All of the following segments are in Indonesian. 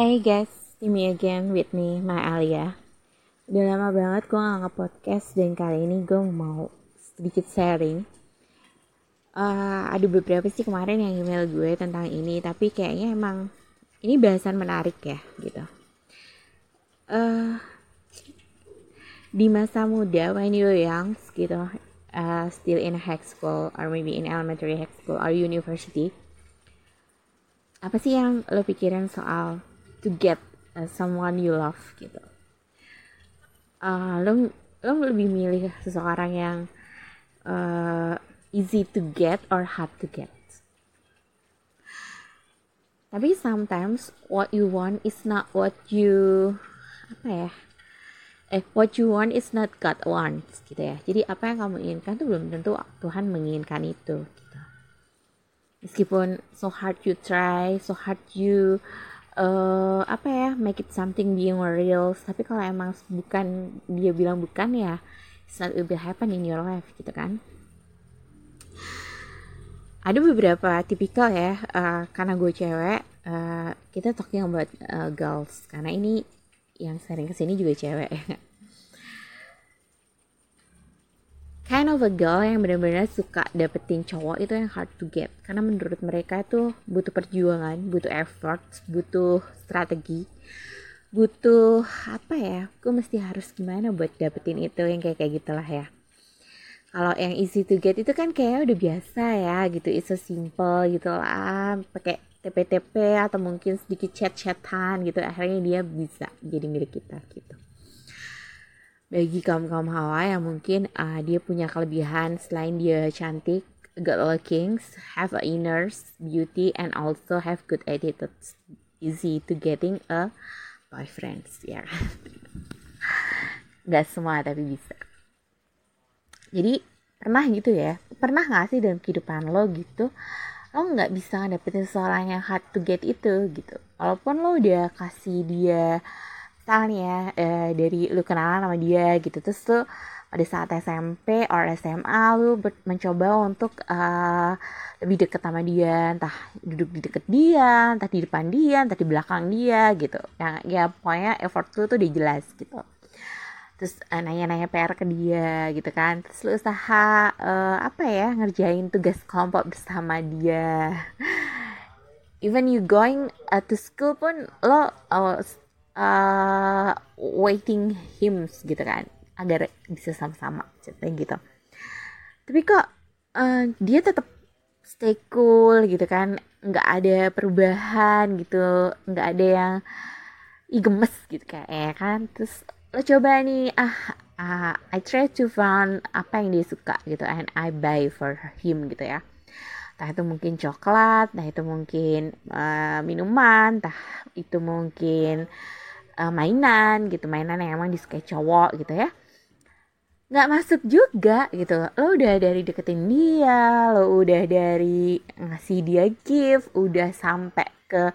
Hey guys, see me again with me, my Alia. Udah lama banget gue gak nge-podcast dan kali ini gue mau sedikit sharing. Uh, ada beberapa sih kemarin yang email gue tentang ini, tapi kayaknya emang ini bahasan menarik ya gitu. Uh, di masa muda, when you're young gitu, uh, still in high school or maybe in elementary high school or university, apa sih yang lo pikirin soal to get uh, someone you love gitu. Uh, lo lo lebih milih seseorang yang uh, easy to get or hard to get? Tapi sometimes what you want is not what you apa ya? Eh what you want is not God wants gitu ya. Jadi apa yang kamu inginkan tuh belum tentu Tuhan menginginkan itu meskipun so hard you try so hard you uh, apa ya make it something being real. Tapi kalau emang bukan dia bilang bukan ya it's not will happen in your life gitu kan. Ada beberapa tipikal ya uh, karena gue cewek uh, kita talking about uh, girls. Karena ini yang sering ke sini juga cewek kind of a girl yang benar-benar suka dapetin cowok itu yang hard to get. Karena menurut mereka itu butuh perjuangan butuh effort butuh strategi butuh apa ya? Gue mesti harus gimana buat dapetin itu? Yang kayak kayak gitulah ya. Kalau yang easy to get itu kan kayak udah biasa ya gitu. It's so simple gitu lah. Pakai TP-TP atau mungkin sedikit chat-chatan gitu. Akhirnya dia bisa jadi milik kita gitu bagi kaum kaum hawa yang mungkin uh, dia punya kelebihan selain dia cantik good looking have a inner beauty and also have good attitude easy to getting a boyfriend ya. Kan nggak semua tapi bisa. Jadi pernah gitu ya? Pernah nggak sih dalam kehidupan lo gitu lo nggak bisa dapetin seseorang yang hard to get itu gitu? Walaupun lo udah kasih dia misalnya eh, dari lu kenalan sama dia gitu. Terus tuh pada saat SMP or SMA lu mencoba untuk uh, lebih deket sama dia. Entah duduk di deket dia entah di depan dia entah di belakang dia gitu. Yang ya pokoknya effort lu tuh udah jelas gitu. Terus uh, nanya-nanya PR ke dia gitu kan. Terus lu usaha uh, apa ya ngerjain tugas kelompok bersama dia. Even you going uh, to school pun lo uh, uh, waiting hymns gitu kan agar bisa sama-sama ceritanya gitu. Tapi kok uh, dia tetap stay cool gitu kan nggak ada perubahan gitu nggak ada yang Ih, gemes gitu kayak ya kan? Terus lo coba nih ah uh, I try to find apa yang dia suka gitu and I buy for him gitu ya. Entah itu mungkin coklat entah itu mungkin uh, minuman entah itu mungkin mainan gitu mainan yang emang disukai cowok gitu ya. Nggak masuk juga gitu. Lo udah dari deketin dia lo udah dari ngasih dia gift udah sampai ke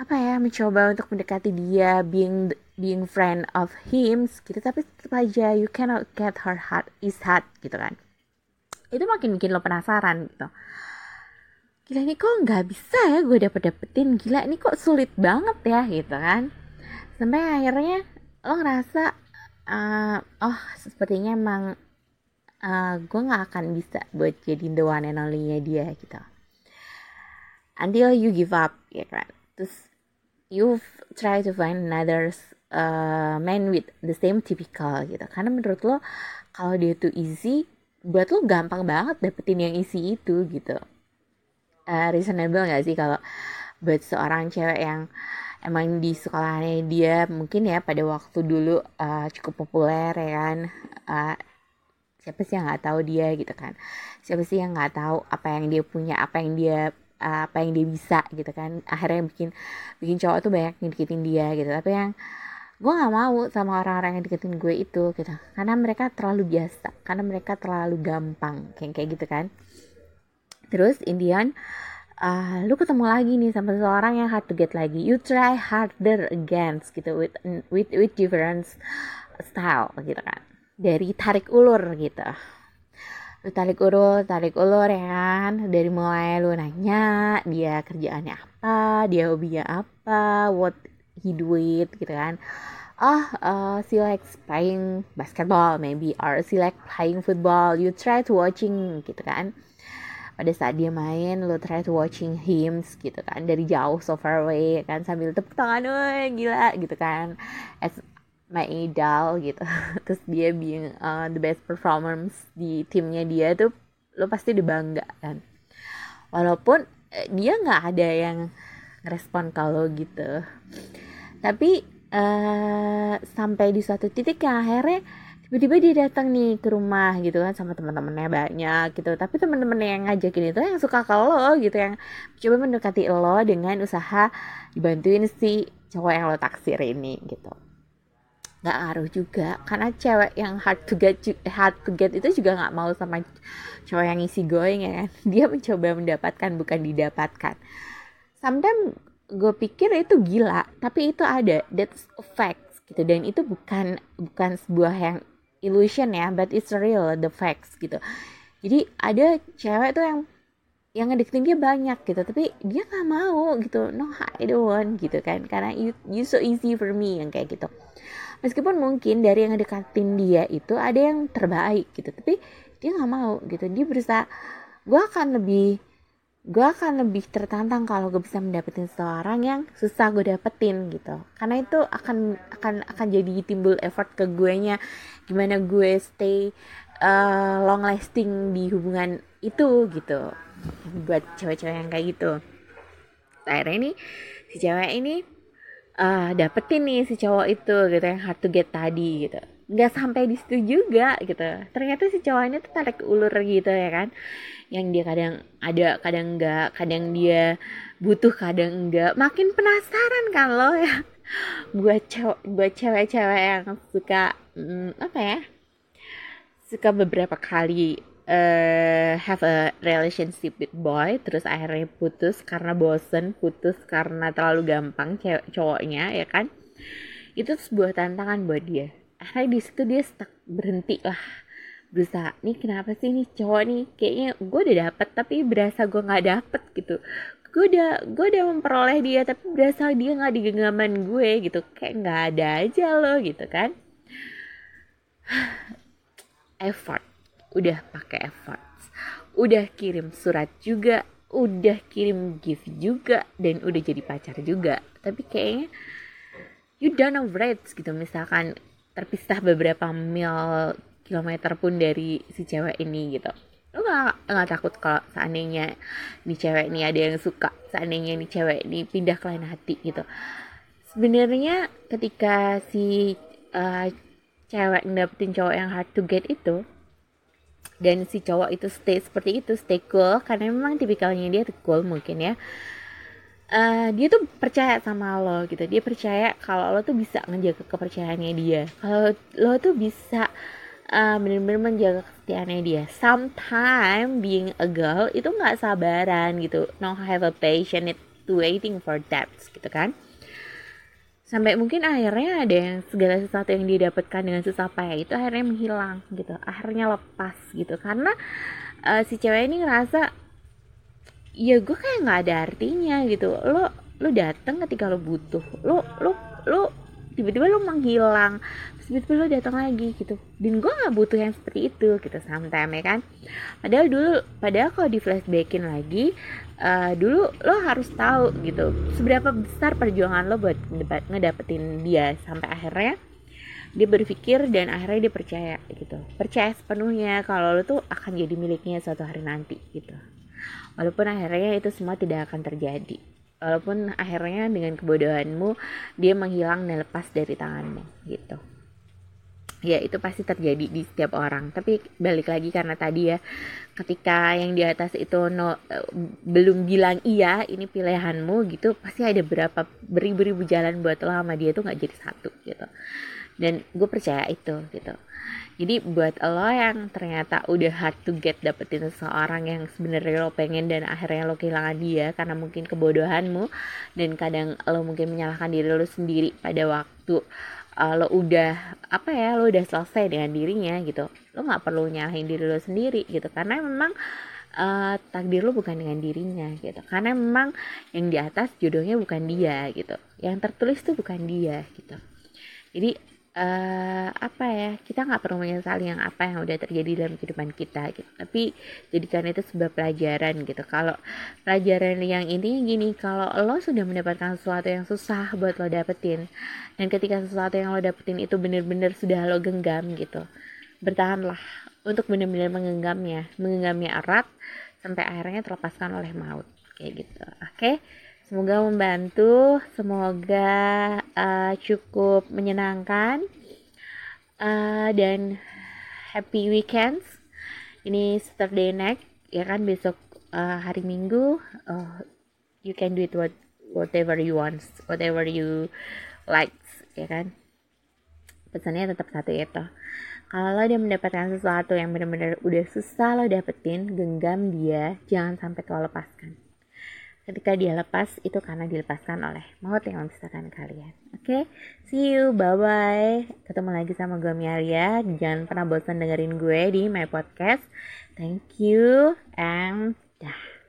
apa ya mencoba untuk mendekati dia being being friend of him gitu. Tapi tetap aja you cannot get her heart is heart gitu kan. Itu makin bikin lo penasaran gitu. Gila ini kok nggak bisa ya gue dapet dapetin gila ini kok sulit banget ya gitu kan sampai akhirnya lo ngerasa uh, oh sepertinya emang uh, gue nggak akan bisa buat jadi the one and only nya dia gitu. Until you give up ya kan? Terus you try to find another uh, man with the same typical gitu. Karena menurut lo kalau dia tuh easy buat lo gampang banget dapetin yang easy itu gitu. Uh, reasonable gak sih kalau buat seorang cewek yang emang di sekolahnya dia mungkin ya pada waktu dulu uh, cukup populer ya kan. Uh, siapa sih yang nggak tahu dia gitu kan. Siapa sih yang nggak tahu apa yang dia punya apa yang dia uh, apa yang dia bisa gitu kan. Akhirnya bikin bikin cowok tuh banyak ngedeketin dia gitu. Tapi yang gue nggak mau sama orang-orang yang deketin gue itu gitu. Karena mereka terlalu biasa karena mereka terlalu gampang kayak kayak gitu kan. Terus Indian uh, lu ketemu lagi nih sama seseorang yang hard to get lagi. You try harder again gitu with with with different style gitu kan. Dari tarik ulur gitu. Lu tarik urut tarik ulur ya kan. Dari mulai lu nanya dia kerjaannya apa dia hobinya apa what he do it gitu kan. Oh uh, she likes playing basketball maybe or she like playing football. You try to watching gitu kan pada saat dia main lo try to watching him gitu kan dari jauh so far away kan sambil tepuk tangan woi gila gitu kan as my idol gitu. Terus dia being uh, the best performance di timnya dia tuh lo pasti dibangga kan. Walaupun eh, dia nggak ada yang respon kalau gitu. Tapi uh, sampai di suatu titik yang akhirnya tiba-tiba dia datang nih ke rumah gitu kan sama teman-temannya banyak gitu. Tapi teman-teman yang ngajakin itu yang suka ke lo gitu yang coba mendekati lo dengan usaha dibantuin si cowok yang lo taksir ini gitu. Nggak ngaruh juga karena cewek yang hard to get hard to get itu juga nggak mau sama cowok yang isi going ya kan? Dia mencoba mendapatkan bukan didapatkan. Sometimes gue pikir itu gila tapi itu ada. That's a fact gitu. Dan itu bukan bukan sebuah yang illusion ya but it's real the facts gitu. Jadi ada cewek tuh yang yang ngedeketin dia banyak gitu. Tapi dia nggak mau gitu. No I don't want gitu kan. Karena you, you so easy for me yang kayak gitu. Meskipun mungkin dari yang ngedekatin dia itu ada yang terbaik gitu. Tapi dia nggak mau gitu. Dia berusaha gue akan lebih gue akan lebih tertantang kalau gue bisa mendapatkan seseorang yang susah gue dapetin gitu. Karena itu akan akan akan jadi timbul effort ke gue nya gimana gue stay uh, long lasting di hubungan itu gitu. Buat cewek-cewek yang kayak gitu. Akhirnya ini si cewek ini uh, dapetin nih si cowok itu gitu yang hard to get tadi gitu nggak sampai di situ juga gitu. Ternyata si cowok ini tuh tarik ulur gitu ya kan. Yang dia kadang ada kadang enggak kadang dia butuh kadang enggak makin penasaran kan lo ya. Buat cewek buat cewek-cewek yang suka hmm, apa ya suka beberapa kali uh, have a relationship with boy terus akhirnya putus karena bosen putus karena terlalu gampang cowoknya ya kan. Itu sebuah tantangan buat dia akhirnya di situ dia stuck. Berhenti lah. Berusaha nih kenapa sih nih cowok nih? Kayaknya gue udah dapet tapi berasa gue nggak dapet gitu. Gue udah gue udah memperoleh dia tapi berasa dia nggak di genggaman gue gitu. Kayak nggak ada aja loh gitu kan. Effort. Udah pakai effort. Udah kirim surat juga udah kirim gift juga dan udah jadi pacar juga. Tapi kayaknya you don't know rates gitu. Misalkan terpisah beberapa mil kilometer pun dari si cewek ini gitu. Lu gak, gak takut kalau seandainya nih cewek ini ada yang suka seandainya nih cewek ini pindah ke lain hati gitu. Sebenarnya ketika si uh, cewek dapetin cowok yang hard to get itu dan si cowok itu stay seperti itu stay cool karena memang tipikalnya dia cool mungkin ya uh, dia tuh percaya sama lo gitu. Dia percaya kalau lo tuh bisa ngejaga kepercayaannya dia. Kalau lo tuh bisa uh, bener-bener menjaga kesetiaannya dia. Sometimes being a girl itu nggak sabaran gitu. No have a to waiting for that gitu kan. Sampai mungkin akhirnya ada yang segala sesuatu yang didapatkan dengan susah payah itu akhirnya menghilang gitu. Akhirnya lepas gitu. Karena uh, si cewek ini ngerasa ya gue kayak nggak ada artinya gitu. Lo lo datang ketika lo butuh. Lo lo lo tiba-tiba lo menghilang. Tiba-tiba lo datang lagi gitu. Dan gue nggak butuh yang seperti itu gitu sometimes ya kan? Padahal dulu padahal kalau di flashbackin lagi uh, dulu lo harus tahu gitu seberapa besar perjuangan lo buat ngedapetin dia sampai akhirnya dia berpikir dan akhirnya dia percaya gitu. Percaya sepenuhnya kalau lo tuh akan jadi miliknya suatu hari nanti gitu walaupun akhirnya itu semua tidak akan terjadi. Walaupun akhirnya dengan kebodohanmu dia menghilang dan lepas dari tanganmu gitu. Ya itu pasti terjadi di setiap orang. Tapi balik lagi karena tadi ya ketika yang di atas itu no uh, belum bilang iya ini pilihanmu gitu pasti ada berapa beribu-ribu jalan buat lo sama dia tuh nggak jadi satu gitu. Dan gue percaya itu gitu jadi buat lo yang ternyata udah hard to get dapetin seseorang yang sebenarnya lo pengen dan akhirnya lo kehilangan dia karena mungkin kebodohanmu dan kadang lo mungkin menyalahkan diri lo sendiri pada waktu uh, lo udah apa ya lo udah selesai dengan dirinya gitu lo nggak perlu nyalahin diri lo sendiri gitu. Karena memang uh, takdir lo bukan dengan dirinya gitu. Karena memang yang di atas jodohnya bukan dia gitu. Yang tertulis tuh bukan dia gitu. Jadi uh, apa ya kita nggak perlu menyesali yang apa yang udah terjadi dalam kehidupan kita gitu. Tapi jadikan itu sebuah pelajaran gitu. Kalau pelajaran yang ini gini kalau lo sudah mendapatkan sesuatu yang susah buat lo dapetin dan ketika sesuatu yang lo dapetin itu bener-bener sudah lo genggam gitu bertahanlah untuk benar-benar mengenggamnya mengenggamnya erat sampai akhirnya terlepaskan oleh maut. Kayak gitu. Oke? okay? Semoga membantu, semoga uh, cukup menyenangkan uh, dan happy weekends. Ini Saturday night, ya kan besok uh, hari Minggu. Uh, you can do it what whatever you want, whatever you like, ya kan. Pesannya tetap satu itu. Kalau lo dia mendapatkan sesuatu yang benar-benar udah susah lo dapetin, genggam dia, jangan sampai kau lepaskan ketika dia lepas itu karena dilepaskan oleh maut yang memisahkan kalian. Oke, okay? see you, bye bye. Ketemu lagi sama gue Mialia. Jangan pernah bosan dengerin gue di my podcast. Thank you and dah.